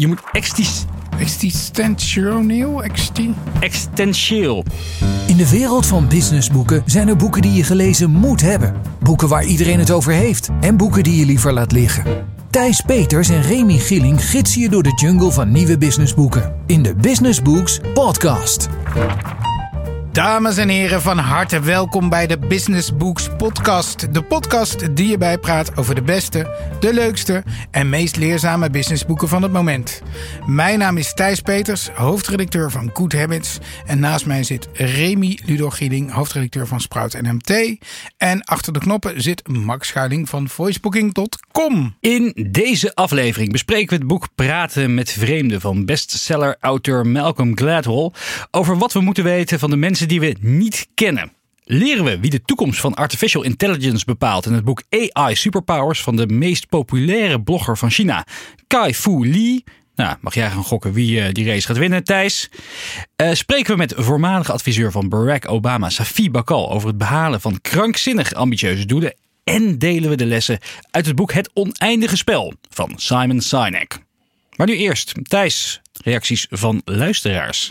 Je moet extis, Existentieel? Exti extentieel. In de wereld van businessboeken zijn er boeken die je gelezen moet hebben. Boeken waar iedereen het over heeft. En boeken die je liever laat liggen. Thijs Peters en Remy Gilling gidsen je door de jungle van nieuwe businessboeken. In de Business Books podcast. Dames en heren, van harte welkom bij de Business Books podcast. De podcast die je bijpraat over de beste, de leukste en meest leerzame businessboeken van het moment. Mijn naam is Thijs Peters, hoofdredacteur van Good Habits. En naast mij zit Remy Ludogieling, hoofdredacteur van Sprout NMT. En achter de knoppen zit Max Schuiling van voicebooking.com. In deze aflevering bespreken we het boek Praten met Vreemden van bestseller-auteur Malcolm Gladwell over wat we moeten weten van de mensen die we niet kennen. Leren we wie de toekomst van artificial intelligence bepaalt in het boek AI Superpowers van de meest populaire blogger van China, Kai-Fu Lee. Nou, mag jij gaan gokken wie eh, die race gaat winnen, Thijs? Eh, spreken we met voormalige adviseur van Barack Obama, Safi Bakal, over het behalen van krankzinnig ambitieuze doelen. En delen we de lessen uit het boek Het Oneindige Spel van Simon Sinek. Maar nu eerst, Thijs, reacties van luisteraars.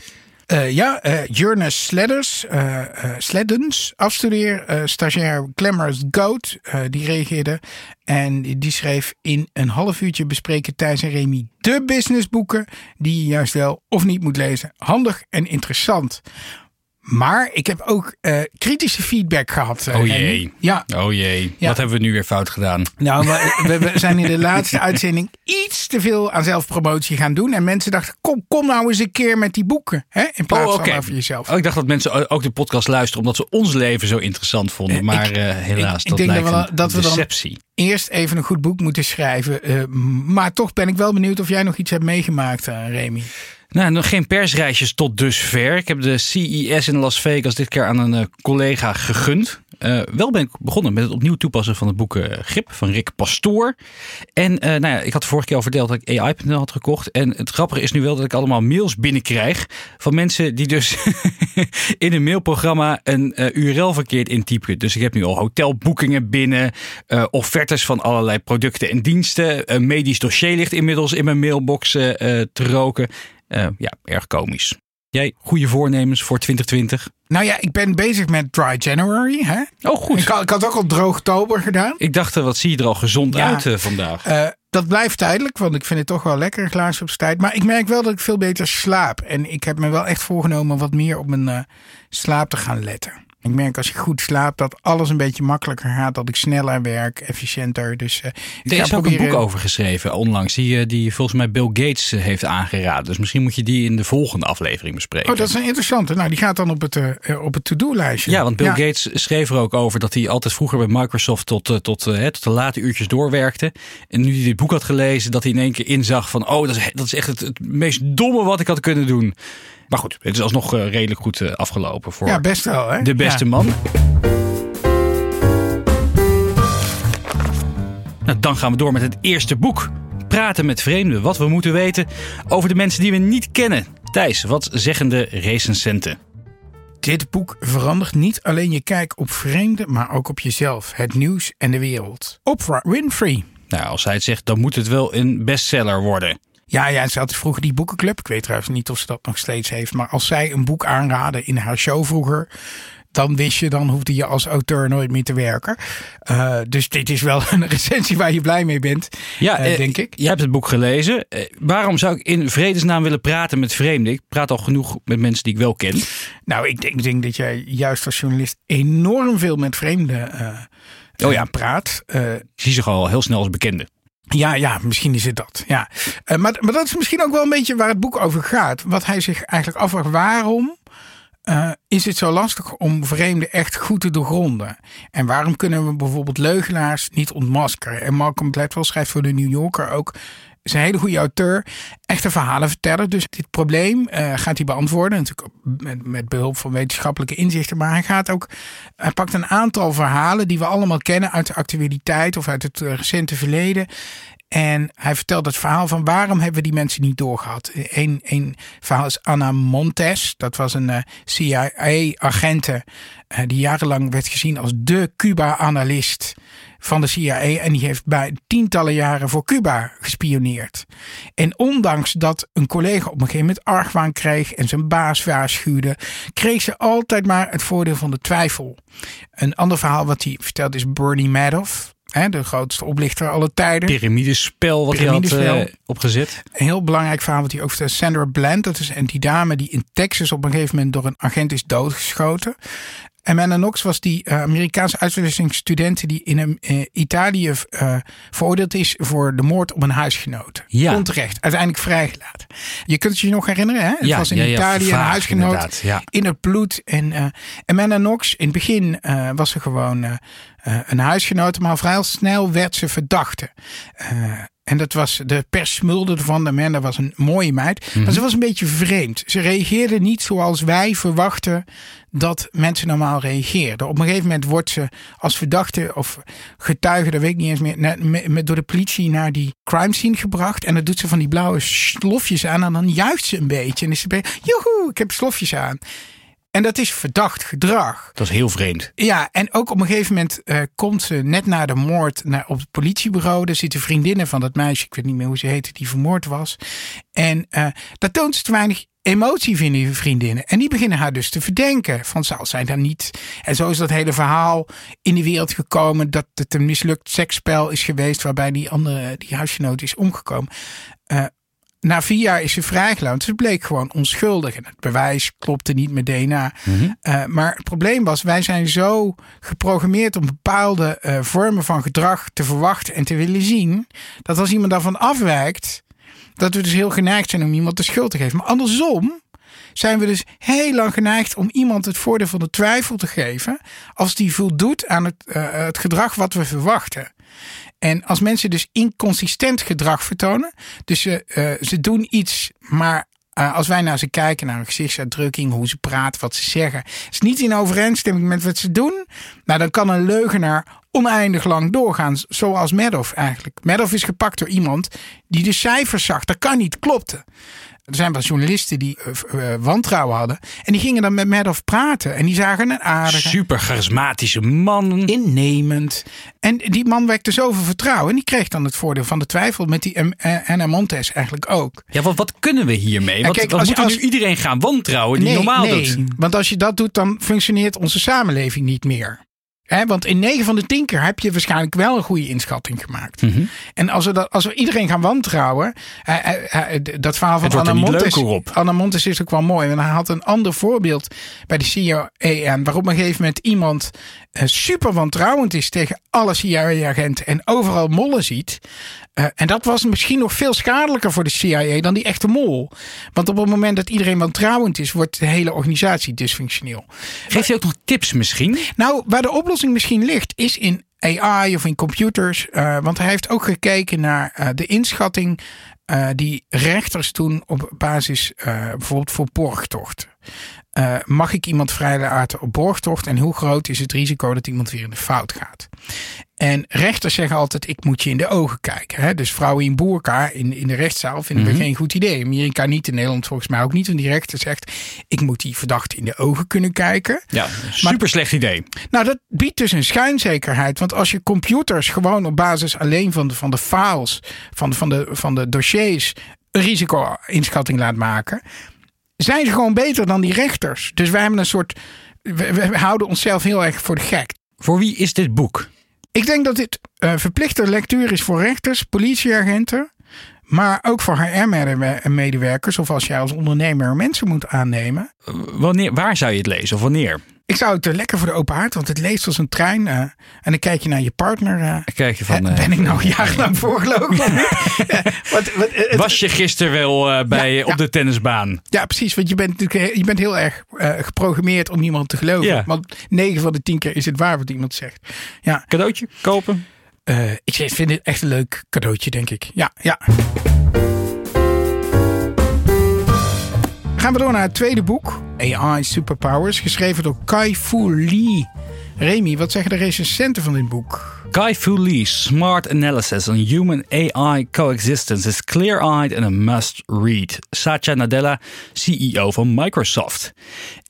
Uh, ja, uh, Journes Sledders, uh, Sleddens, afstudeer, stagiair Glamour's Goat, die reageerde. En die schreef in een half uurtje bespreken Thijs en Remy de businessboeken die je juist wel of niet moet lezen. Handig en interessant. Maar ik heb ook uh, kritische feedback gehad. Uh, oh jee. Ja. Oh jee. Ja. Wat hebben we nu weer fout gedaan? Nou, we, we, zijn in de laatste uitzending iets te veel aan zelfpromotie gaan doen. En mensen dachten, kom, kom nou eens een keer met die boeken. Hè? In plaats oh, okay. van over jezelf. Oh, ik dacht dat mensen ook de podcast luisteren omdat ze ons leven zo interessant vonden. Maar ik, uh, helaas, ik, dat ik denk dat we, dat we deceptie. Dan eerst even een goed boek moeten schrijven. maar toch ben ik wel benieuwd of jij nog iets hebt meegemaakt, Remy. Nou, nog geen persreisjes tot dusver. Ik heb de CES in Las Vegas dit keer aan een uh, collega gegund. Uh, wel ben ik begonnen met het opnieuw toepassen van het boek uh, Grip van Rick Pastoor. En nou ja, ik had vorige keer al verteld dat ik AI.nl had gekocht. En het grappige is nu wel dat ik allemaal mails binnenkrijg van mensen die dus in een mailprogramma een URL verkeerd intypen. Dus ik heb nu al hotelboekingen binnen, offertes van allerlei producten en diensten. Een medisch dossier ligt inmiddels in mijn mailbox te roken. Uh, ja, erg komisch. Jij, goede voornemens voor 2020? Nou ja, ik ben bezig met Dry January. Hè? Oh, goed. Ik had, ik had ook al Droogtober gedaan. Ik dacht, wat zie je er al gezond ja, uit uh, vandaag? Uh, dat blijft tijdelijk, want ik vind het toch wel lekker, een glaasje op tijd. Maar ik merk wel dat ik veel beter slaap. En ik heb me wel echt voorgenomen wat meer op mijn slaap te gaan letten. Ik merk als ik goed slaap dat alles een beetje makkelijker gaat. Dat ik sneller werk, efficiënter. Dus, uh, ik er is ook proberen... een boek over geschreven onlangs. Die, die volgens mij Bill Gates heeft aangeraden. Dus misschien moet je die in de volgende aflevering bespreken. Oh, dat is een interessante. Nou, die gaat dan op het, uh, op het to-do-lijstje. Ja, want Bill ja. Gates schreef er ook over dat hij altijd vroeger bij Microsoft tot, uh, tot, tot de late uurtjes doorwerkte. En nu hij dit boek had gelezen, dat hij in één keer inzag van... oh, dat is, dat is echt het, het meest domme wat ik had kunnen doen. Maar goed, het is alsnog uh, redelijk goed uh, afgelopen voor ja, best wel, hè? de beste ja. man. Nou, dan gaan we door met het eerste boek. Praten met vreemden. Wat we moeten weten over de mensen die we niet kennen. Thijs, wat zeggen de recensenten? Dit boek verandert niet alleen je kijk op vreemden, maar ook op jezelf, het nieuws en de wereld. Oprah Winfrey. Nou, als zij het zegt, dan moet het wel een bestseller worden. Ja, ja, ze had vroeger die boekenclub. Ik weet trouwens niet of ze dat nog steeds heeft. Maar als zij een boek aanraadde in haar show vroeger. Dan wist je, dan hoefde je als auteur nooit meer te werken. Uh, dus dit is wel een recensie waar je blij mee bent, ja, uh, denk ik. Je hebt het boek gelezen. Uh, waarom zou ik in vredesnaam willen praten met vreemden? Ik praat al genoeg met mensen die ik wel ken. Nou, ik denk, denk dat jij juist als journalist enorm veel met vreemden oh ja. praat. ik zie ze al heel snel als bekende. Ja, ja, misschien is het dat. Ja. Uh, maar, maar dat is misschien ook wel een beetje waar het boek over gaat. Wat hij zich eigenlijk afvraagt. Waarom uh, is het zo lastig om vreemden echt goed te doorgronden? En waarom kunnen we bijvoorbeeld leugenaars niet ontmaskeren? En Malcolm Gladwell schrijft voor de New Yorker ook is een hele goede auteur, echte verhalen verteller. Dus dit probleem uh, gaat hij beantwoorden. Natuurlijk met, met behulp van wetenschappelijke inzichten. Maar hij gaat ook. Hij pakt een aantal verhalen die we allemaal kennen uit de actualiteit of uit het recente verleden. En hij vertelt het verhaal van waarom hebben we die mensen niet doorgehad. Eén een verhaal is Anna Montes. Dat was een uh, CIA-agente uh, die jarenlang werd gezien als de Cuba-analyst van de CIA. En die heeft bij tientallen jaren voor Cuba gespioneerd. En ondanks dat een collega op een gegeven moment argwaan kreeg en zijn baas waarschuwde, kreeg ze altijd maar het voordeel van de twijfel. Een ander verhaal wat hij vertelt is Bernie Madoff. Hè, de grootste oplichter aller tijden. Pyramidespel wat Pyramidespel. hij had uh, opgezet. Een heel belangrijk verhaal wat hij ook vertelt. Sandra Bland, dat is en die dame die in Texas op een gegeven moment door een agent is doodgeschoten. En Amanda Knox was die uh, Amerikaanse uitwisselingsstudent die in uh, Italië uh, veroordeeld is voor de moord op een huisgenoot. Ja. Onterecht, uiteindelijk vrijgelaten. Je kunt het je nog herinneren, hè? Het ja, was in ja, Italië vaag, een huisgenoot ja. in het bloed. En uh, Amanda Knox, in het begin was ze gewoon uh, een huisgenoot, maar vrij snel werd ze verdachte. En dat was, de pers smulde ervan. De Amanda was een mooie meid. Mhm. Maar ze was een beetje vreemd. Ze reageerde niet zoals wij verwachten dat mensen normaal reageerden. Op een gegeven moment wordt ze als verdachte of getuige, dat weet ik niet eens meer, met, met, door de politie naar die crime scene gebracht. En dan doet ze van die blauwe slofjes aan en dan juicht ze een beetje. En is ze bij, joehoe, ik heb slofjes aan. En dat is verdacht gedrag. Dat is heel vreemd. Ja, en ook op een gegeven moment uh, komt ze net na de moord naar, op het politiebureau. Daar zitten vriendinnen van dat meisje, ik weet niet meer hoe ze heette, die vermoord was. En uh, dat toont ze te weinig emotie, vinden die vriendinnen. En die beginnen haar dus te verdenken. Van zal zij dan niet. En zo is dat hele verhaal in de wereld gekomen. Dat het een mislukt seksspel is geweest. Waarbij die andere, die huisgenoot is omgekomen. Uh, na vier jaar is ze vrijgelaten. Ze bleek gewoon onschuldig. En het bewijs klopte niet met DNA. Mhm. Uh, maar het probleem was, wij zijn zo geprogrammeerd om bepaalde uh, vormen van gedrag te verwachten en te willen zien. Dat als iemand daarvan afwijkt, dat we dus heel geneigd zijn om iemand de schuld te geven. Maar andersom zijn we dus heel lang geneigd om iemand het voordeel van de twijfel te geven. Als die voldoet aan het, uh, het gedrag wat we verwachten. En als mensen dus inconsistent gedrag vertonen, dus ze, uh, ze doen iets, maar uh, als wij naar ze kijken, naar hun gezichtsuitdrukking, hoe ze praten, wat ze zeggen, is niet in overeenstemming met wat ze doen, nou dan kan een leugenaar oneindig lang doorgaan, zoals Madoff eigenlijk. Madoff is gepakt door iemand die de cijfers zag, dat kan niet, klopte. Er zijn wel journalisten die uh, uh, wantrouwen hadden. En die gingen dan met Madoff praten. En die zagen een aardige... Super charismatische man. Innemend. En die man wekte zoveel vertrouwen. En die kreeg dan het voordeel van de twijfel. Met die uh, Anna Montes eigenlijk ook. Ja, wat, wat kunnen we hiermee? Wat, kijk, als moet als- nu iedereen gaan wantrouwen die nee, normaal nee. doet? Want als je dat doet, dan functioneert onze samenleving niet meer. Want in 9 van de 10 keer heb je waarschijnlijk wel een goede inschatting gemaakt. Mhm. En als we, dat, als we iedereen gaan wantrouwen. dat verhaal van Anna Montes. Anna Montes is ook wel mooi. Want hij had een ander voorbeeld bij de CIA. Waarop op een gegeven moment iemand eh, super wantrouwend is tegen alle CIA-agenten. En overal mollen ziet. Eh, en dat was misschien nog veel schadelijker voor de CIA dan die echte mol. Want op het moment dat iedereen wantrouwend is, wordt de hele organisatie dysfunctioneel. Geef je ook nog tips misschien? Nou, waar de oplossing misschien ligt, is in AI of in computers. Uh, want hij heeft ook gekeken naar uh, de inschatting uh, die rechters doen op basis bijvoorbeeld voor borgtocht. mag ik iemand vrijlaten op borgtocht en hoe groot is het risico dat iemand weer in de fout gaat? En rechters zeggen altijd: ik moet je in de ogen kijken. Hè? Dus vrouwen in boerka in, in de rechtszaal vinden we Mhm. geen goed idee. Amerika niet, in Nederland volgens mij ook niet. Want die rechter zegt: ik moet die verdachte in de ogen kunnen kijken. Ja, super slecht idee. Nou, dat biedt dus een schijnzekerheid. Want als je computers gewoon op basis alleen van de, van de files, van de, van, de, van de dossiers, een risico-inschatting laat maken, zijn ze gewoon beter dan die rechters. Dus wij hebben een soort. We, we houden onszelf heel erg voor de gek. Voor wie is dit boek? Ik denk dat dit uh, verplichte lectuur is voor rechters, politieagenten. Maar ook voor HR-medewerkers of als jij als ondernemer mensen moet aannemen. Wanneer, waar zou je het lezen of wanneer? Ik zou het uh, lekker voor de open haard, want het leest als een trein. Uh, en dan kijk je naar je partner. Uh, kijk je van, ben ik nou jarenlang voorgelopen? ja, wat, wat, het, Was je gisteren wel bij, ja, op ja. de tennisbaan? Ja, precies. Want je bent, natuurlijk, je bent heel erg geprogrammeerd om niemand te geloven. Want 9 van de 10 keer is het waar wat iemand zegt. Ja. Cadeautje kopen? Uh, ik vind het echt een leuk cadeautje, denk ik. Ja, ja. Gaan we door naar het tweede boek. AI Superpowers. Geschreven door Kai Fu Lee. Remy, wat zeggen de recensenten van dit boek? Kai Fu Lee's smart analysis on human AI coexistence is clear-eyed and a must read. Satya Nadella, CEO van Microsoft.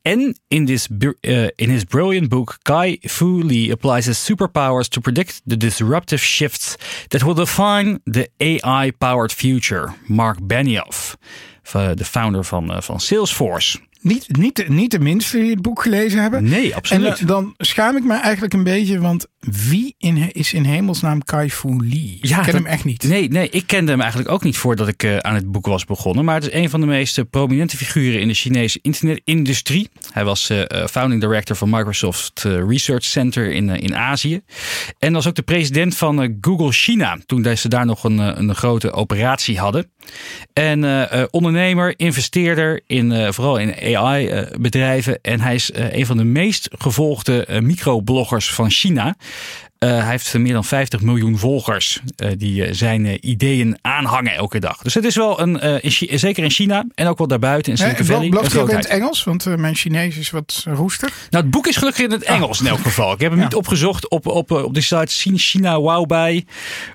And in, this, uh, in his brilliant book, Kai Fu Lee applies his superpowers to predict the disruptive shifts that will define the AI powered future. Mark Benioff, de founder van, uh, van Salesforce. Niet, niet, niet de minste die het boek gelezen hebben. Nee, absoluut. En dan schaam ik me eigenlijk een beetje, want wie in, is in hemelsnaam Kai Fu Lee? Ja, ik ken hem echt niet. Nee, nee, ik kende hem eigenlijk ook niet voordat ik uh, aan het boek was begonnen. Maar het is een van de meest eh, prominente figuren in de Chinese internetindustrie. Hij was uh, founding director van Microsoft Research Center in, in Azië. En was ook de president van Google China, toen ze daar nog een, een grote operatie hadden. En ondernemer, investeerder in vooral in AI-bedrijven. En hij is een van de meest gevolgde microbloggers van China. Uh, hij heeft meer dan 50 miljoen volgers uh, die uh, zijn ideeën aanhangen elke dag. Dus het is wel een, in zeker in China en ook wel daarbuiten in Silicon Valley. Hij in het Engels? Want mijn Chinees is wat roestig. Nou, het boek is gelukkig in het ah. Engels in elk geval. Ik heb hem niet opgezocht op, op, op de site China Wow bij.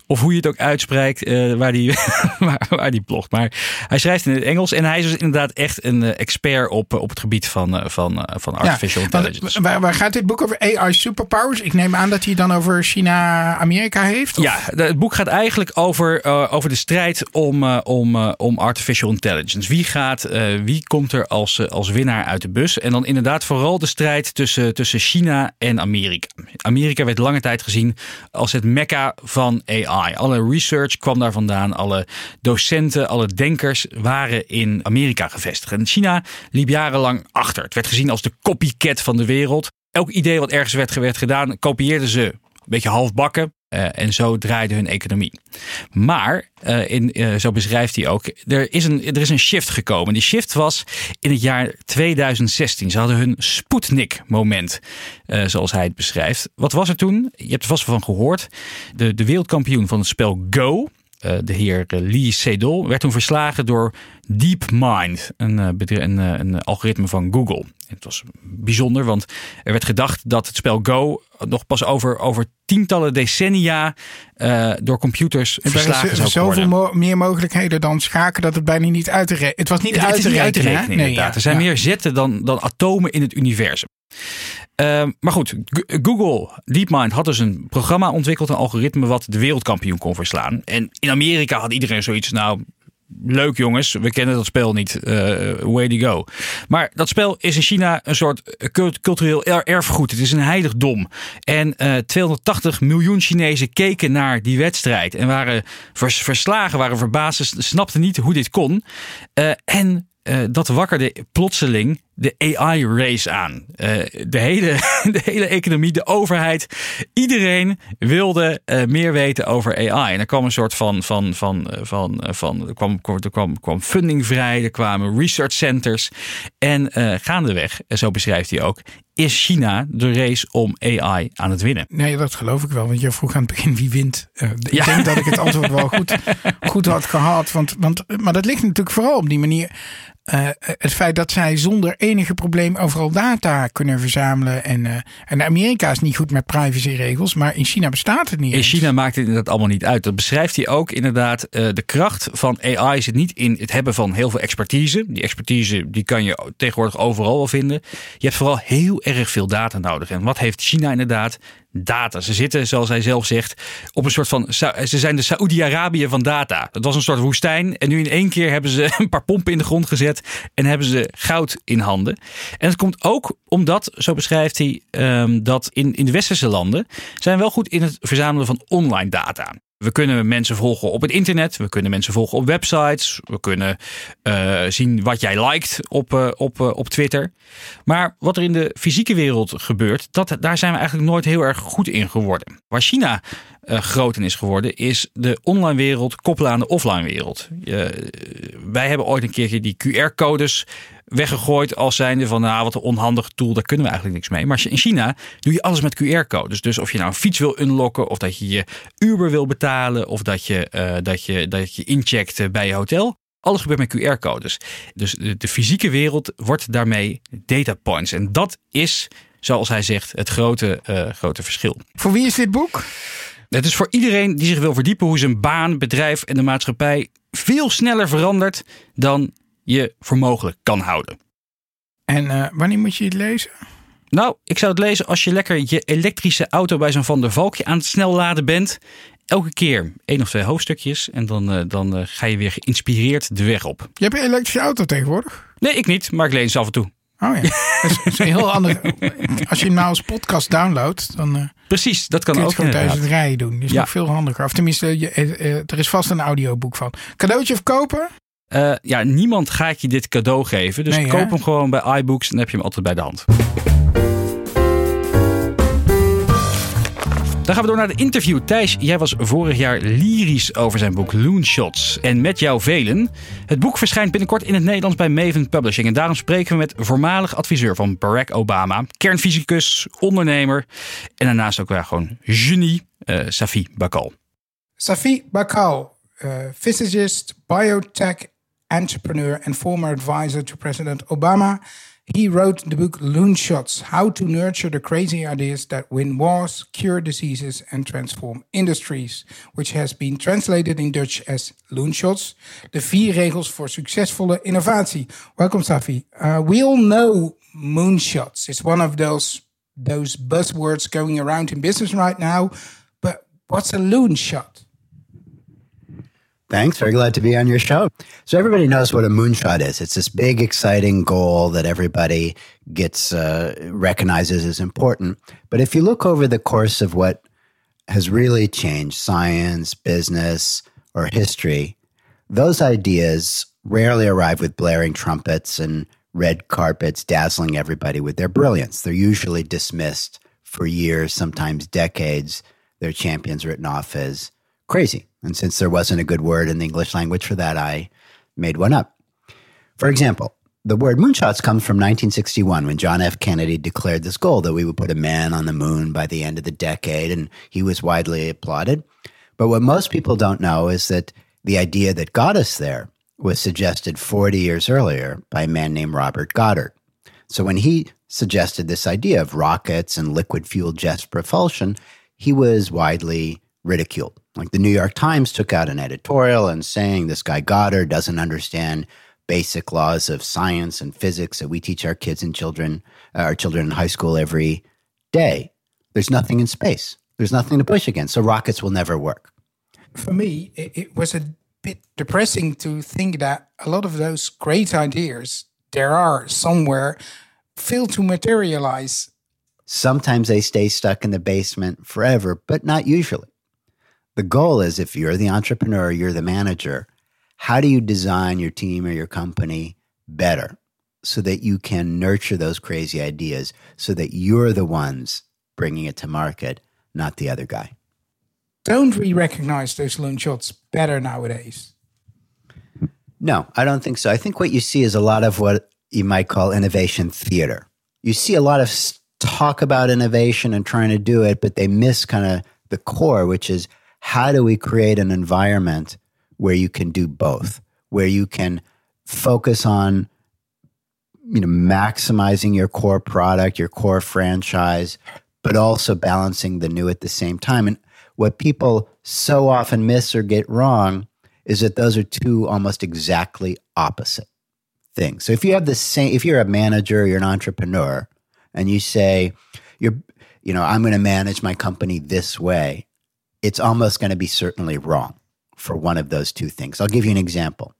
Of hoe je het ook uitspreekt, waar, die, waar, waar die blogt. Maar hij schrijft in het Engels en hij is dus inderdaad echt een expert op, op het gebied van, van, van artificial ja, intelligence. Waar, waar gaat dit boek over? AI superpowers? Ik neem aan dat hij dan over China-Amerika heeft? Ja, het boek gaat eigenlijk over, uh, over de strijd om, uh, om, uh, om artificial intelligence. Wie, gaat, wie komt er als, als winnaar uit de bus? En dan inderdaad vooral de strijd tussen, tussen China en Amerika. Amerika werd lange tijd gezien als het mekka van AI. Alle research kwam daar vandaan. Alle docenten, alle denkers waren in Amerika gevestigd. En China liep jarenlang achter. Het werd gezien als de copycat van de wereld. Elk idee wat ergens werd, werd gedaan, kopieerden ze beetje halfbakken. Uh, en zo draaide hun economie. Maar, uh, in, uh, zo beschrijft hij ook, er is, een, er is een shift gekomen. Die shift was in het jaar 2016. Ze hadden hun Sputnik-moment, zoals hij het beschrijft. Wat was er toen? Je hebt er vast van gehoord. De, de wereldkampioen van het spel Go, de heer Lee Sedol, werd toen verslagen door DeepMind, een, een, een algoritme van Google. Het was bijzonder, want er werd gedacht dat het spel Go nog pas over, over tientallen decennia uh, door computers verslagen zou zoveel meer mogelijkheden dan schaken dat het bijna niet uit te rekenen. Het was niet, uit, te rekenen. Nee, ja, er zijn meer zetten dan, dan atomen in het universum. Uh, maar goed, Google DeepMind had dus een programma ontwikkeld, een algoritme wat de wereldkampioen kon verslaan. En in Amerika had iedereen zoiets, nou, leuk jongens, we kennen dat spel niet. Uh, way to go. Maar dat spel is in China een soort cultureel erfgoed. Het is een heiligdom. En uh, eh, 280 miljoen Chinezen keken naar die wedstrijd. En waren verslagen, waren verbaasd, snapten niet hoe dit kon. Uh, en dat wakkerde plotseling de AI-race aan. Uh, de, hele, de hele economie, de overheid, iedereen wilde uh, meer weten over AI. En er kwam een soort van, van, van, van, van er, kwam, er kwam, kwam funding vrij, er kwamen research centers. En gaandeweg, zo beschrijft hij ook, is China de race om AI aan het winnen? Nee, dat geloof ik wel. Want je vroeg aan het begin wie wint. Uh, ik denk dat ik het antwoord wel goed, goed had gehad. Want, want, maar dat ligt natuurlijk vooral op die manier. Uh, het feit dat zij zonder enige probleem overal data kunnen verzamelen. En, uh, en Amerika is niet goed met privacyregels, maar in China bestaat het niet. In China maakt het inderdaad allemaal niet uit. Dat beschrijft hij ook inderdaad. Uh, de kracht van AI zit niet in het hebben van heel veel expertise. Die expertise die kan je tegenwoordig overal wel vinden. Je hebt vooral heel erg veel data nodig. En wat heeft China inderdaad? Data. Ze zitten, zoals hij zelf zegt, op een soort van. Ze zijn de Saoedi-Arabië van data. Dat was een soort woestijn. En nu in één keer hebben ze een paar pompen in de grond gezet. En hebben ze goud in handen. En het komt ook omdat, zo beschrijft hij, ehm, dat in, in de westerse landen zijn wel goed in het verzamelen van online data. We kunnen mensen volgen op het internet. We kunnen mensen volgen op websites. We kunnen uh, zien wat jij liked op, uh, op, uh, op Twitter. Maar wat er in de fysieke wereld gebeurt, dat, daar zijn we eigenlijk nooit heel erg goed in geworden. Waar China groot in is geworden, is de online wereld koppelen aan de offline wereld. wij hebben ooit een keertje die QR-codes weggegooid als zijnde van nou wat een onhandig tool, daar kunnen we eigenlijk niks mee. Maar in China doe je alles met QR-codes. Dus of je nou een fiets wil unlocken of dat je je Uber wil betalen of dat je, uh, dat je, dat je incheckt eh, bij je hotel. Alles gebeurt met QR-codes. Dus de, fysieke wereld wordt daarmee data points. En dat is zoals hij zegt, het grote, uh, grote verschil. Voor wie is dit boek? Het is voor iedereen die zich wil verdiepen hoe zijn baan, bedrijf en de maatschappij veel sneller verandert dan je voor mogelijk kan houden. En uh, wanneer moet je het lezen? Nou, ik zou het lezen als je lekker je elektrische auto bij zo'n Van der Valkje aan het snelladen bent. Elke keer één of twee hoofdstukjes en dan, uh, dan uh, ga je weer geïnspireerd de weg op. Je hebt een elektrische auto tegenwoordig? Nee, ik niet, maar ik lees ze af en toe. Oh ja, dat is een heel ander. Als je hem nou als podcast downloadt, dan. Uh, Precies, dat kan kun je ook. het gewoon tijdens het rijden doen. Dat is Ja. nog veel handiger. Of tenminste, je, eh, eh, er is vast een audioboek van. Cadeautje verkopen? Eh, ja, niemand gaat je dit cadeau geven. Dus Nee, koop hè? hem gewoon bij iBooks en dan heb je hem altijd bij de hand. Dan gaan we door naar het interview. Thijs, jij was vorig jaar lyrisch over zijn boek Loonshots. En met jou velen. Het boek verschijnt binnenkort in het Nederlands bij Maven Publishing. En daarom spreken we met voormalig adviseur van Barack Obama. Kernfysicus, ondernemer. En daarnaast ook wel gewoon genie, eh Safi Bakal. Safi Bakal, uh, physicist, biotech entrepreneur, and former advisor to President Obama. He wrote the book Loonshots How to Nurture the Crazy Ideas That Win Wars, Cure Diseases, and Transform Industries, which has been translated in Dutch as Loonshots, de vier regels voor succesvolle innovatie. Welcome, Safi. Uh, we all know moonshots. It's one of those those buzzwords going around in business right now. But what's a loonshot? Thanks. Very glad to be on your show. So everybody knows what a moonshot is. It's this big, exciting goal that everybody gets uh, recognizes as important. But if you look over the course of what has really changed science, business, or history, those ideas rarely arrive with blaring trumpets and red carpets dazzling everybody with their brilliance. They're usually dismissed for years, sometimes decades. Their champions written off as crazy. And since there wasn't a good word in the English language for that, I made one up. For example, the word moonshots comes from 1961 when John F. Kennedy declared this goal that we would put a man on the moon by the end of the decade, and he was widely applauded. But what most people don't know is that the idea that got us there was suggested 40 years earlier by a man named Robert Goddard. So when he suggested this idea of rockets and liquid fuel jet propulsion, he was widely ridiculed. Like the New York Times took out an editorial and saying this guy Goddard doesn't understand basic laws of science and physics that we teach our kids and children, uh, our children in high school every day. There's nothing in space. There's nothing to push against. So rockets will never work. For me, it, it was a bit depressing to think that a lot of those great ideas there are somewhere fail to materialize. Sometimes they stay stuck in the basement forever, but not usually. The goal is if you're the entrepreneur, you're the manager, how do you design your team or your company better so that you can nurture those crazy ideas so that you're the ones bringing it to market, not the other guy? Don't we recognize those loan shots better nowadays? No, I don't think so. I think what you see is a lot of what you might call innovation theater. You see a lot of talk about innovation and trying to do it, but they miss kind of the core, which is how do we create an environment where you can do both, where you can focus on you know maximizing your core product, your core franchise, but also balancing the new at the same time. And what people so often miss or get wrong is that those are two almost exactly opposite things. So if you have the same, if you're a manager, you're an entrepreneur, and you say, you're, you know, I'm going to manage my company this way, it's almost going to be certainly wrong for one of those two things. I'll give you an example.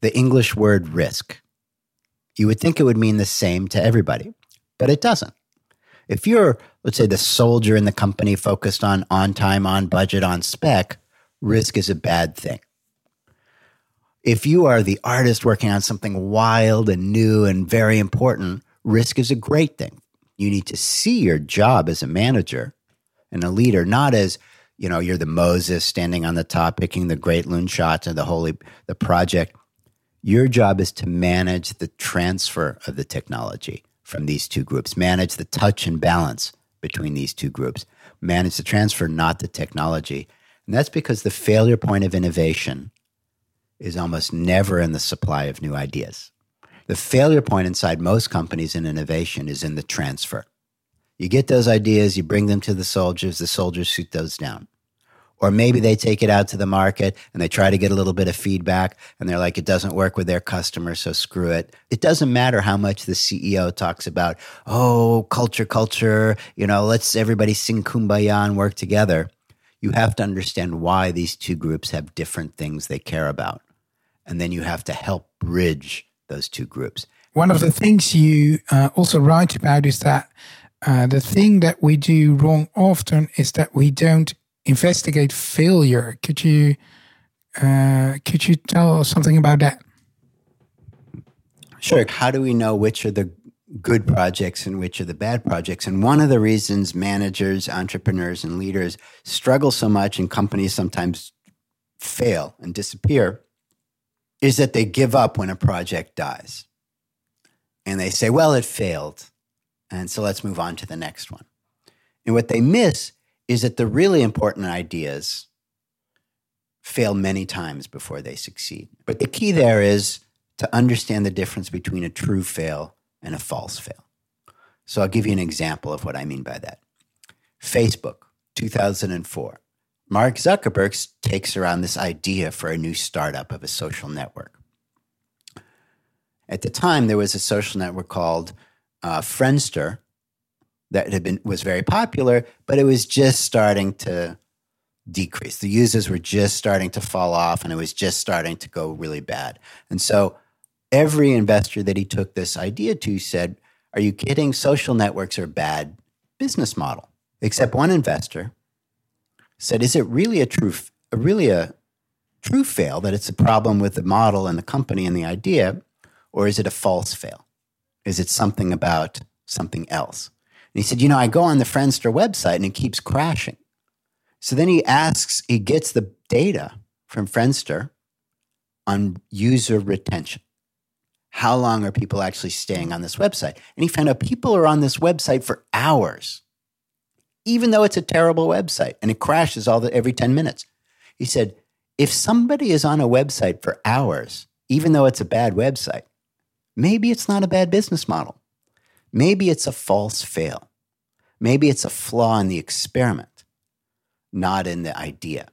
The English word risk. You would think it would mean the same to everybody, but it doesn't. If you're, let's say, the soldier in the company focused on on time, on budget, on spec, risk is a bad thing. If you are the artist working on something wild and new and very important, risk is a great thing. You need to see your job as a manager and a leader, not as you know you're the Moses standing on the top picking the great loon shots and the holy the project. Your job is to manage the transfer of the technology from these two groups, manage the touch and balance between these two groups, manage the transfer, not the technology. And that's because the failure point of innovation is almost never in the supply of new ideas. The failure point inside most companies in innovation is in the transfer. You get those ideas, you bring them to the soldiers, the soldiers shoot those down. Or maybe they take it out to the market and they try to get a little bit of feedback and they're like, it doesn't work with their customers, so screw it. It doesn't matter how much the CEO talks about, oh, culture, culture, you know, let's everybody sing kumbaya and work together. You have to understand why these two groups have different things they care about. And then you have to help bridge those two groups. One of the things you uh, also write about is that uh, the thing that we do wrong often is that we don't investigate failure. Could you uh, could you tell us something about that? Sure. How do we know which are the good projects and which are the bad projects? And one of the reasons managers, entrepreneurs, and leaders struggle so much and companies sometimes fail and disappear is that they give up when a project dies. And they say, well, it failed. And so let's move on to the next one. And what they miss is that the really important ideas fail many times before they succeed. But the key there is to understand the difference between a true fail and a false fail. So I'll give you an example of what I mean by that. Facebook, 2004. Mark Zuckerberg takes around this idea for a new startup of a social network. At the time, there was a social network called uh, Friendster, that had been was very popular, but it was just starting to decrease. The users were just starting to fall off and it was just starting to go really bad. And so every investor that he took this idea to said, Are you kidding? Social networks are bad business model. Except one investor said, Is it really a true really a true fail that it's a problem with the model and the company and the idea, or is it a false fail? Is it something about something else? And he said, You know, I go on the Friendster website and it keeps crashing. So then he asks, he gets the data from Friendster on user retention. How long are people actually staying on this website? And he found out people are on this website for hours, even though it's a terrible website and it crashes all the, every 10 minutes. He said, if somebody is on a website for hours, even though it's a bad website, maybe it's not a bad business model. Maybe it's a false fail. Maybe it's a flaw in the experiment, not in the idea.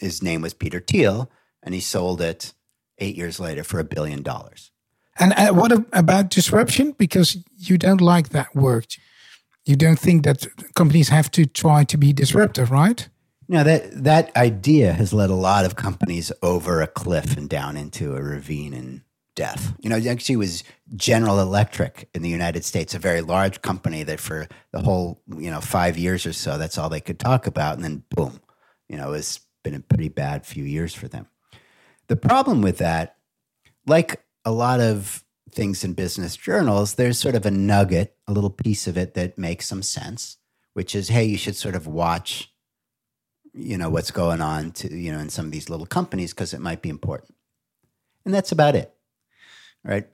His name was Peter Thiel, and he sold it eight years later for a billion dollars. And uh, what about disruption? Because you don't like that word. You don't think that companies have to try to be disruptive, right? No, that that idea has led a lot of companies over a cliff and down into a ravine and death. You know, actually was General Electric in the United States, a very large company that for the whole, you know, five years or so, that's all they could talk about. And then boom, you know, it's been a pretty bad few years for them. The problem with that, like a lot of things in business journals, there's sort of a nugget, a little piece of it that makes some sense, which is, hey, you should sort of watch, you know, what's going on to, you know, in some of these little companies because it might be important. And that's about it right?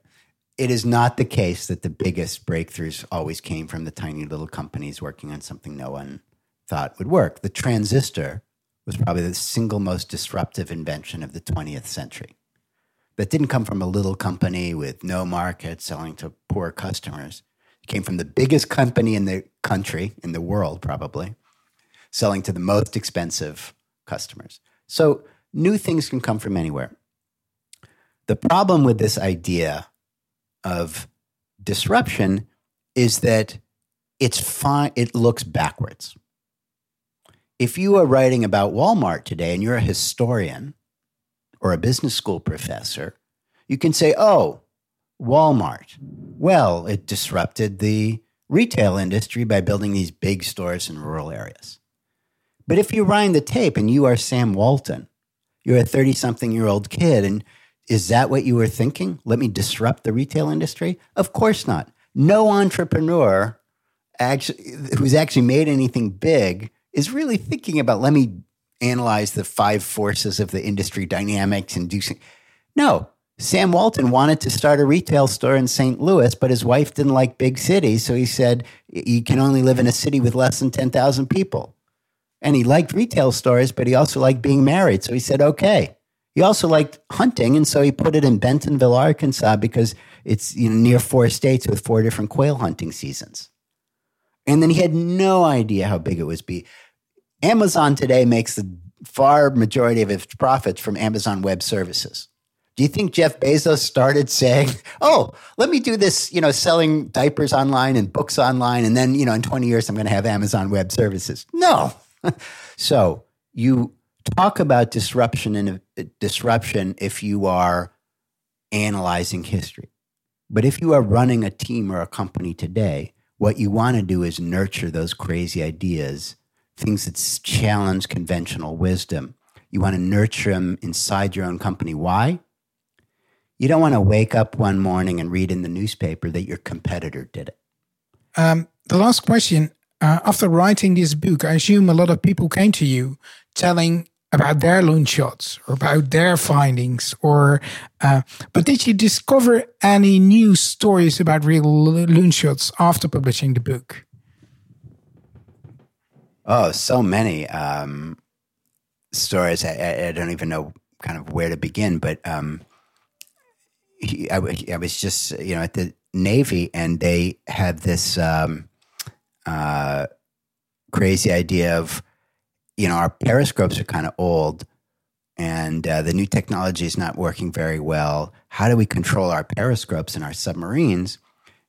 It is not the case that the biggest breakthroughs always came from the tiny little companies working on something no one thought would work. The transistor was probably the single most disruptive invention of the 20th century. That didn't come from a little company with no market selling to poor customers. It came from the biggest company in the country, in the world probably, selling to the most expensive customers. So new things can come from anywhere. The problem with this idea of disruption is that it's fine, it looks backwards. If you are writing about Walmart today and you're a historian or a business school professor, you can say, oh, Walmart. Well, it disrupted the retail industry by building these big stores in rural areas. But if you wind the tape and you are Sam Walton, you're a 30 something year old kid and is that what you were thinking? Let me disrupt the retail industry? Of course not. No entrepreneur actually who's actually made anything big is really thinking about let me analyze the five forces of the industry dynamics and do no sam walton wanted to start a retail store in st louis but his wife didn't like big cities so he said you can only live in a city with less than 10000 people and he liked retail stores but he also liked being married so he said okay he also liked hunting, and so he put it in Bentonville, Arkansas, because it's you know, near four states with four different quail hunting seasons. And then he had no idea how big it was be. Amazon today makes the far majority of its profits from Amazon Web Services. Do you think Jeff Bezos started saying, "Oh, let me do this, you know, selling diapers online and books online and then, you know, in 20 years I'm going to have Amazon Web Services?" No. so, you talk about disruption and uh, disruption if you are analyzing history. But if you are running a team or a company today, what you want to do is nurture those crazy ideas, things that challenge conventional wisdom. You want to nurture them inside your own company. Why? You don't want to wake up one morning and read in the newspaper that your competitor did it. Um, the last question. Uh, after writing this book, I assume a lot of people came to you telling about their loan shots or about their findings or uh, but did you discover any new stories about real loon shots after publishing the book? Oh so many um, stories. I, I, don't even know kind of where to begin but um, I, I, was just you know at the navy and they had this um, uh, crazy idea of you know, our periscopes are kind of old and uh, the new technology is not working very well. How do we control our periscopes and our submarines?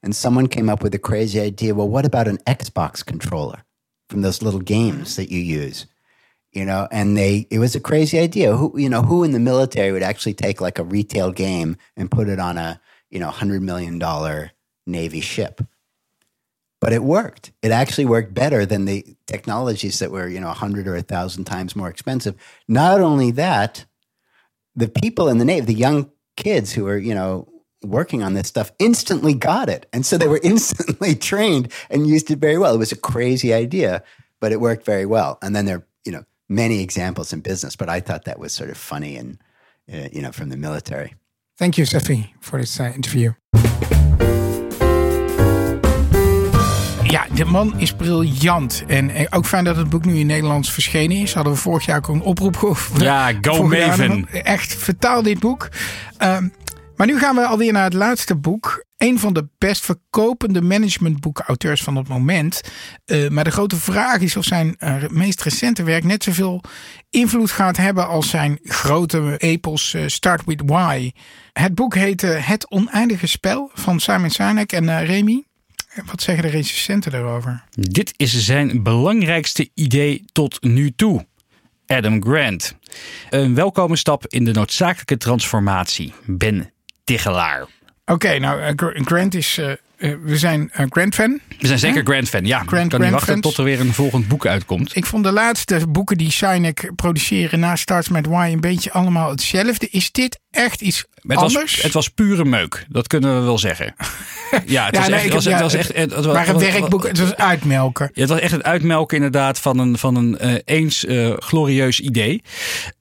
And someone came up with a crazy idea. Well, what about an Xbox controller from those little games that you use? You know, and they it was a crazy idea. Who you know, who in the military would actually take like a retail game and put it on a, you know, hundred million dollar Navy ship? But it worked. It actually worked better than the technologies that were, you know, a hundred or a thousand times more expensive. Not only that, the people in the Navy, the young kids who were, you know, working on this stuff instantly got it. And so they were instantly trained and used it very well. It was a crazy idea, but it worked very well. And then there, you know, many examples in business, but I thought that was sort of funny and, uh, you know, from the military. Thank you, Sophie, for this uh, interview. Ja, de man is briljant. En eh, ook fijn dat het boek nu in Nederlands verschenen is. Hadden we vorig jaar ook een oproep over. Ja, go Maven. Echt, vertaal dit boek. Ehm, maar nu gaan we alweer naar het laatste boek. Een van de best verkopende managementboekauteurs van het moment. Uh, maar de grote vraag is of zijn uh, meest recente werk net zoveel invloed gaat hebben als zijn grote epos uh, Start With Why. Het boek heet Het Oneindige Spel van Simon Sinek en Remy. Wat zeggen de recensenten daarover? Dit is zijn belangrijkste idee tot nu toe. Adam Grant. Een welkome stap in de noodzakelijke transformatie. Ben Tigelaar. Oké, nou, eh, Grant is uh, uh, we zijn uh, Grant-fan. We zijn zeker Grant-fan, ja. Grant, kan niet wachten fans. tot er weer een volgend boek uitkomt. Ik vond de laatste boeken die Sinek produceren na Starts Met Why een beetje allemaal hetzelfde. Is dit echt iets het anders? Was, het was pure meuk, dat kunnen we wel zeggen. ja, het was, echt, het was, echt... Het maar een werkboek, het was uitmelken. Ja, het was echt het uitmelken inderdaad van een, van een uh, eens uh, glorieus idee.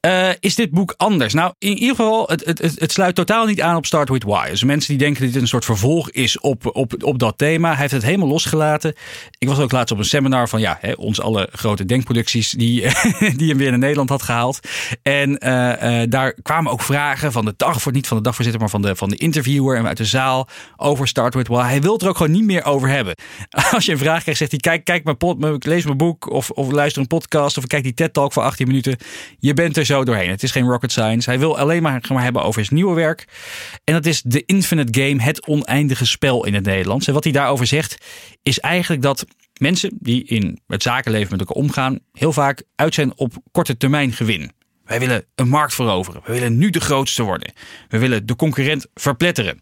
Uh, is dit boek anders? Nou, in ieder geval, het, het, het, het, sluit totaal niet aan op Start With Why. Dus mensen die denken dat dit een soort vervolg is op, op op, op dat thema. Hij heeft het helemaal losgelaten. Ik was ook laatst op een seminar van ja, hè, ons alle grote denkproducties die, die hem weer naar Nederland had gehaald. En uh, uh, daar kwamen ook vragen van de dag, voor niet van de dagvoorzitter, maar van de, van de interviewer en uit de zaal over Start With Why. Hij wil er ook gewoon niet meer over hebben. Als je een vraag krijgt, zegt hij: Kijk, kijk mijn pot, lees mijn boek of, of luister een podcast of kijk die TED-talk voor 18 minuten. Je bent er zo doorheen. Het is geen rocket science. Hij wil alleen maar, maar hebben over zijn nieuwe werk. En dat is The Infinite Game, het oneindige spel in het Nederlands. En wat hij daarover zegt, is eigenlijk dat mensen die in het zakenleven met elkaar omgaan, heel vaak uit zijn op korte termijn gewin. Wij willen een markt veroveren. We willen nu de grootste worden. We willen de concurrent verpletteren.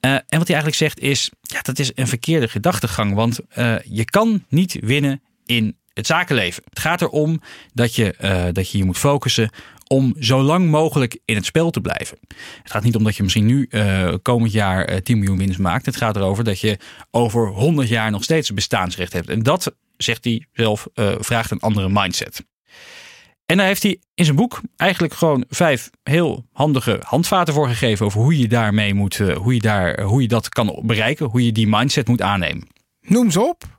Uh, en wat hij eigenlijk zegt is, ja, dat is een verkeerde gedachtegang. Want uh, je kan niet winnen in het zakenleven. Het gaat erom dat je, uh, dat je je moet focussen om zo lang mogelijk in het spel te blijven. Het gaat niet om dat je misschien nu uh, komend jaar uh, 10 miljoen winst maakt. Het gaat erover dat je over 100 jaar nog steeds bestaansrecht hebt. En dat, zegt hij zelf, uh, vraagt een andere mindset. En daar heeft hij in zijn boek eigenlijk gewoon vijf heel handige handvaten voor gegeven over hoe je daarmee moet, hoe je, daar, hoe je dat kan bereiken, hoe je die mindset moet aannemen. Noem ze op.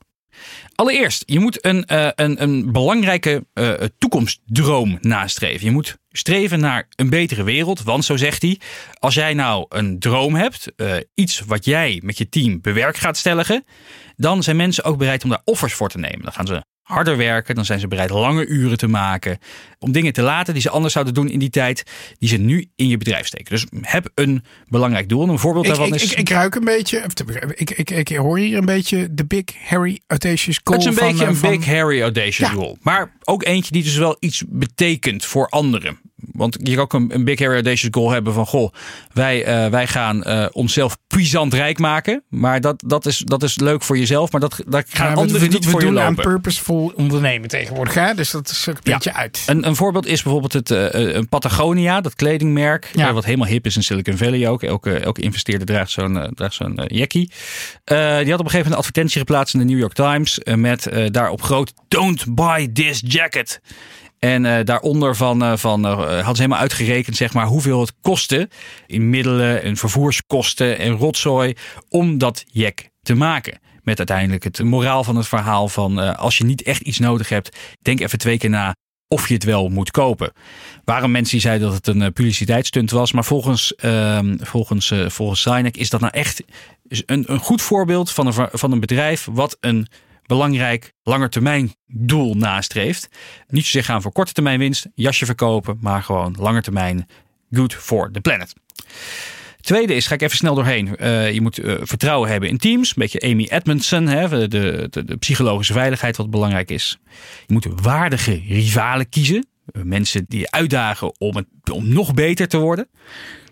Allereerst, je moet een, uh, een, een belangrijke uh, toekomstdroom nastreven. Je moet streven naar een betere wereld. Want zo zegt hij, als jij nou een droom hebt, uh, iets wat jij met je team bewerk gaat stellen, dan zijn mensen ook bereid om daar offers voor te nemen. Dan gaan ze harder werken. Dan zijn ze bereid lange uren te maken. Om dingen te laten die ze anders zouden doen in die tijd. Die ze nu in je bedrijf steken. Dus heb een belangrijk doel. Een voorbeeld ik, daarvan ik, is. Ik, ik, ruik een beetje. Ik, ik, ik, hoor hier een beetje de Big Harry Audacious Goal. Het is een van, beetje een van, Big Harry Audacious Ja. Goal. Maar ook eentje die dus wel iets betekent voor anderen. Want je kan ook een, een Big Harry Audacious Goal hebben van... goh, wij, eh, wij gaan eh, onszelf puissant rijk maken. Maar dat, dat, is, dat is leuk voor jezelf. Maar dat, daar gaan Ja, we- anderen we, niet we voor je doen aan lopen. purposeful ondernemen tegenwoordig. Hè? Dus dat is een Ja. beetje uit. Een, een voorbeeld is bijvoorbeeld het eh, een Patagonia, dat kledingmerk. Ja. wat helemaal hip is in Silicon Valley ook. Elke, elke investeerder draagt zo'n draagt zo'n jackie. Die had op een gegeven moment een advertentie geplaatst in de New York Times. met daarop groot: Don't buy this jacket. En eh, daaronder van, eh, van, eh, hadden ze helemaal uitgerekend zeg maar, hoeveel het kostte in middelen en vervoerskosten en rotzooi om dat jack te maken. Met uiteindelijk het moraal van het verhaal van als je niet echt iets nodig hebt, denk even twee keer na of je het wel moet kopen. Waren mensen die zeiden dat het een publiciteitsstunt was, maar volgens, ehm, volgens, volgens Sinek is dat nou echt een, een goed voorbeeld van een, van een bedrijf wat een belangrijk langetermijn doel nastreeft. Niet zozeer gaan voor korte termijn winst, jasje verkopen, maar gewoon langetermijn good for the planet. Tweede is, ga ik even snel doorheen. Eh, je moet eh, vertrouwen hebben in teams. Een beetje Amy Edmondson, hè, de, de, psychologische veiligheid wat belangrijk is. Je moet waardige rivalen kiezen. Eh, mensen die je uitdagen om, het, om nog beter te worden.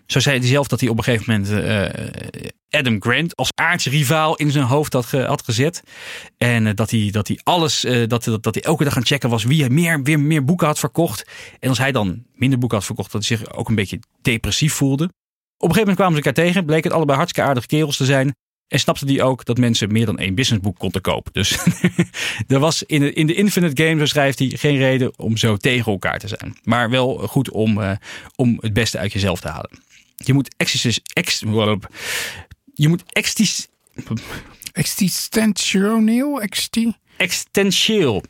Zo zei hij zelf dat hij op een gegeven moment eh, Adam Grant als aardsrivaal in zijn hoofd had, ge- had gezet. En eh, dat, hij, dat hij alles, eh, dat, dat, dat hij elke dag aan het checken was wie hij meer, weer meer boeken had verkocht. En als hij dan minder boeken had verkocht, dat hij zich ook een beetje depressief voelde. Op een gegeven moment kwamen ze elkaar tegen, bleek het allebei hartstikke aardige kerels te zijn. En snapte die ook dat mensen meer dan één businessboek konden kopen. Dus er was in de, in de Infinite Game, zo schrijft hij, geen reden om zo tegen elkaar te zijn. Maar wel goed om, om het beste uit jezelf te halen. Je moet ex, je moet extis, Existentieel? Exti.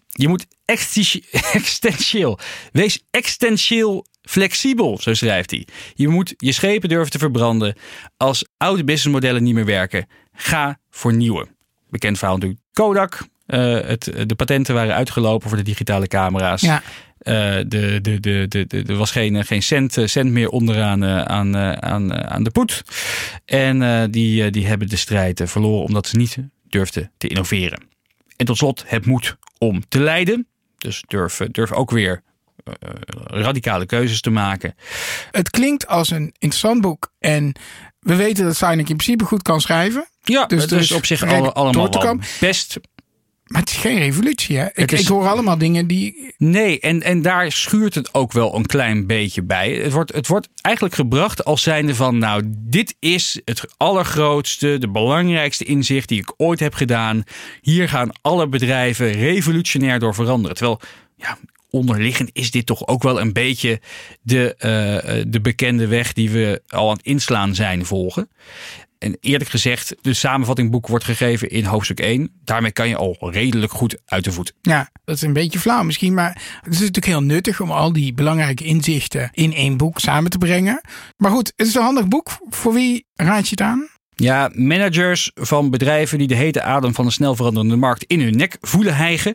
Je moet. Wees existentieel flexibel, zo schrijft hij. Je moet je schepen durven te verbranden. Als oude businessmodellen niet meer werken, ga voor nieuwe. Bekend verhaal natuurlijk Kodak. Eh, het, de patenten waren uitgelopen voor de digitale camera's. Ja. Eh, de, de, de, de, de, er was geen, geen cent, eh, cent meer onderaan eh, aan, aan, aan de poet. En die, die hebben de strijd verloren omdat ze niet durfden te innoveren. En tot slot het moed om te leiden. Dus durf, durf ook weer radicale keuzes te maken. Het klinkt als een interessant boek. En we weten dat Sinek in principe goed kan schrijven. Ja, Dus dus, op zich allemaal best. Maar het is geen revolutie, hè? Ik, is- ik hoor allemaal dingen die... Nee, en, en daar schuurt het ook wel een klein beetje bij. Het wordt, het wordt eigenlijk gebracht als zijnde van... nou, dit is het allergrootste, de belangrijkste inzicht die ik ooit heb gedaan. Hier gaan alle bedrijven revolutionair door veranderen. Terwijl, ja, onderliggend is dit toch ook wel een beetje de, eh, de bekende weg... die we al aan het inslaan zijn volgen. En eerlijk gezegd, de samenvattingboek wordt gegeven in hoofdstuk 1. Daarmee kan je al redelijk goed uit de voet. Ja, dat is een beetje flauw misschien. Maar het is natuurlijk heel nuttig om al die belangrijke inzichten in één boek samen te brengen. Maar goed, het is een handig boek. Voor wie raad je het aan? Ja, managers van bedrijven die de hete adem van een snel veranderende markt in hun nek voelen hijgen.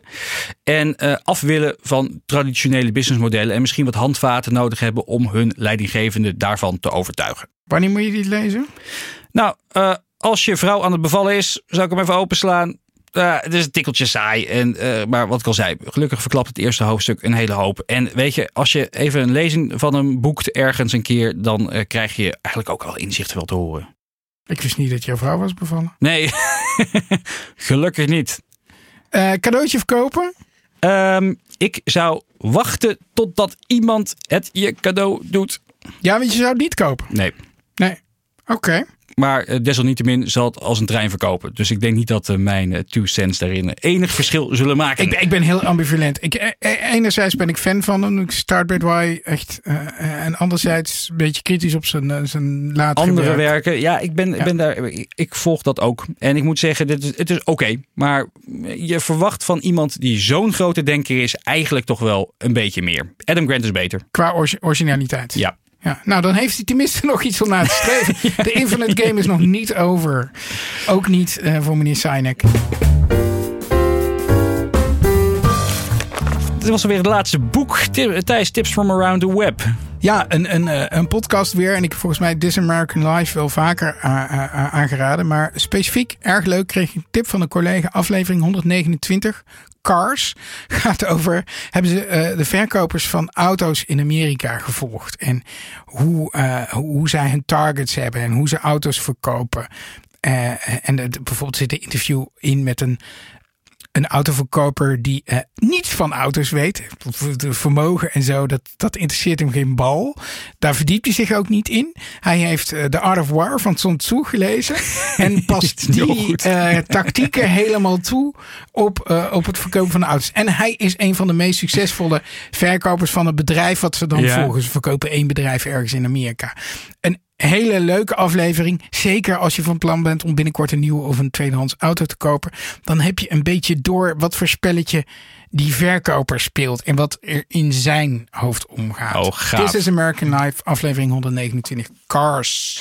En eh, af willen van traditionele businessmodellen. En misschien wat handvaten nodig hebben om hun leidinggevende daarvan te overtuigen. Wanneer moet je dit lezen? Nou, eh, als je vrouw aan het bevallen is, zou ik hem even openslaan. Eh, het is een tikkeltje saai. En, eh, maar wat ik al zei, gelukkig verklapt het eerste hoofdstuk een hele hoop. En weet je, als je even een lezing van hem boekt ergens een keer, dan krijg je eigenlijk ook al inzichten wel te horen. Ik wist niet dat jouw vrouw was bevallen. Nee, gelukkig niet. Cadeautje verkopen? Ehm, ik zou wachten totdat iemand het je cadeau doet. Ja, want je zou het niet kopen. Nee. Nee. Oké. Maar uh, desalniettemin zal het als een trein verkopen. Dus ik denk niet dat uh, mijn uh, two cents daarin enig verschil zullen maken. Ik, ik ben heel ambivalent. Ik, enerzijds ben ik fan van hem. Ik start bij why echt. en anderzijds een beetje kritisch op zijn, zijn latere Andere werk. werken. Ja, ik ben, ja. ben daar. Ik, ik, volg dat ook. En ik moet zeggen, dit is, het is oké. Okay, maar je verwacht van iemand die zo'n grote denker is, eigenlijk toch wel een beetje meer. Adam Grant is beter. Qua originaliteit. Ja. Ja, nou dan heeft hij tenminste nog iets om naar te streven. ja. De Infinite Game is nog niet over. Ook niet uh, voor meneer Sinek. Dit was alweer het laatste boek. Thijs, Tips from Around the Web. Ja, een, een, een podcast weer. En ik heb volgens mij This American Life wel vaker aangeraden. Maar specifiek, erg leuk, kreeg ik een tip van een collega. Aflevering 129. Cars gaat over. Hebben ze uh, de verkopers van auto's in Amerika gevolgd. En hoe, uh, hoe zij hun targets hebben en hoe ze auto's verkopen. Uh, en bijvoorbeeld zit een interview in met een een autoverkoper die uh, niets van auto's weet. De vermogen en zo, dat, dat interesseert hem geen bal. Daar verdiept hij zich ook niet in. Hij heeft uh, The Art of War van Sun Tzu gelezen. en past die uh, tactieken helemaal toe op, op het verkopen van auto's. En hij is een van de meest succesvolle verkopers van het bedrijf wat ze dan ja. volgen. Ze verkopen één bedrijf ergens in Amerika. Een hele leuke aflevering. Zeker als je van plan bent om binnenkort een nieuwe of een tweedehands auto te kopen. Dan heb je een beetje door wat voor spelletje die verkoper speelt. En wat er in zijn hoofd omgaat. Oh, gaaf. This is American Life, aflevering 129. Cars.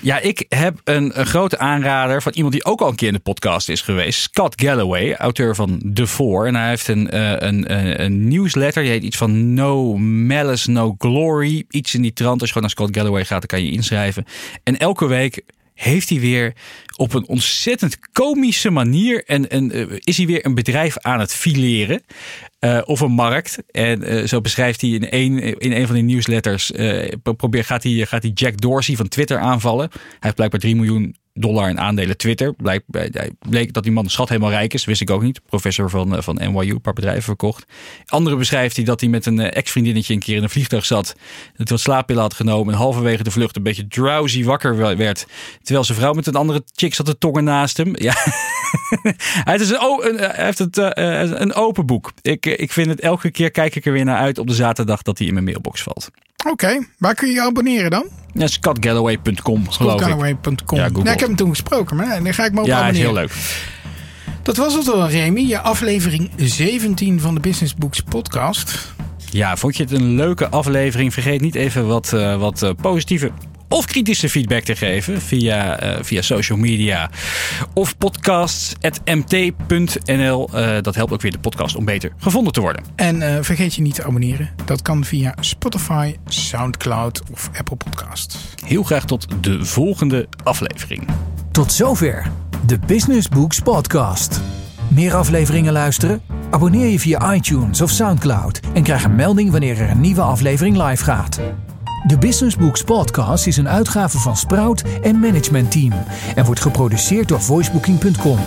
Ja, ik heb een, grote aanrader van iemand die ook al een keer in de podcast is geweest. Scott Galloway, auteur van The Four. En hij heeft een, uh, een, een, een newsletter. Die heet iets van No Malice, No Glory. Iets in die trant. Als je gewoon naar Scott Galloway gaat, dan kan je inschrijven. En elke week heeft hij weer op een ontzettend komische manier. En, en uh, is hij weer een bedrijf aan het fileren. Uh, of een markt. En uh, zo beschrijft hij in een, in een van die newsletters. probeer, gaat, hij, gaat hij Jack Dorsey van Twitter aanvallen. Hij heeft blijkbaar 3 miljoen dollar in aandelen Twitter. Bleek, bleek dat die man schat helemaal rijk is. Wist ik ook niet. Professor van, van NYU, een paar bedrijven verkocht. Andere beschrijft hij dat hij met een ex-vriendinnetje een keer in een vliegtuig zat. Dat hij slaappillen had genomen. En halverwege de vlucht een beetje drowsy wakker werd. Terwijl zijn vrouw met een andere chick zat te tongen naast hem. Ja. hij, is een, een, heeft het, een open boek. Ik, ik vind het elke keer kijk ik er weer naar uit op de zaterdag dat hij in mijn mailbox valt. Oké, okay. waar kun je je abonneren dan? Scottgalloway.com geloof ik. Scottgalloway.com. Ja, ik heb hem toen gesproken, maar dan ga ik me ook ja, abonneren. Ja, is heel leuk. Dat was het al, Remy. Je aflevering 17 van de Business Books podcast. Ja, vond je het een leuke aflevering? Vergeet niet even wat, uh, wat uh, positieve of kritische feedback te geven via, uh, via social media of podcasts.mt.nl. Uh, dat helpt ook weer de podcast om beter gevonden te worden. En uh, vergeet je niet te abonneren. Dat kan via Spotify, Soundcloud of Apple Podcasts. Heel graag tot de volgende aflevering. Tot zover de Business Books Podcast. Meer afleveringen luisteren? Abonneer je via iTunes of Soundcloud en krijg een melding wanneer er een nieuwe aflevering live gaat. De Business Books Podcast is een uitgave van Sprout en Management Team en wordt geproduceerd door voicebooking.com.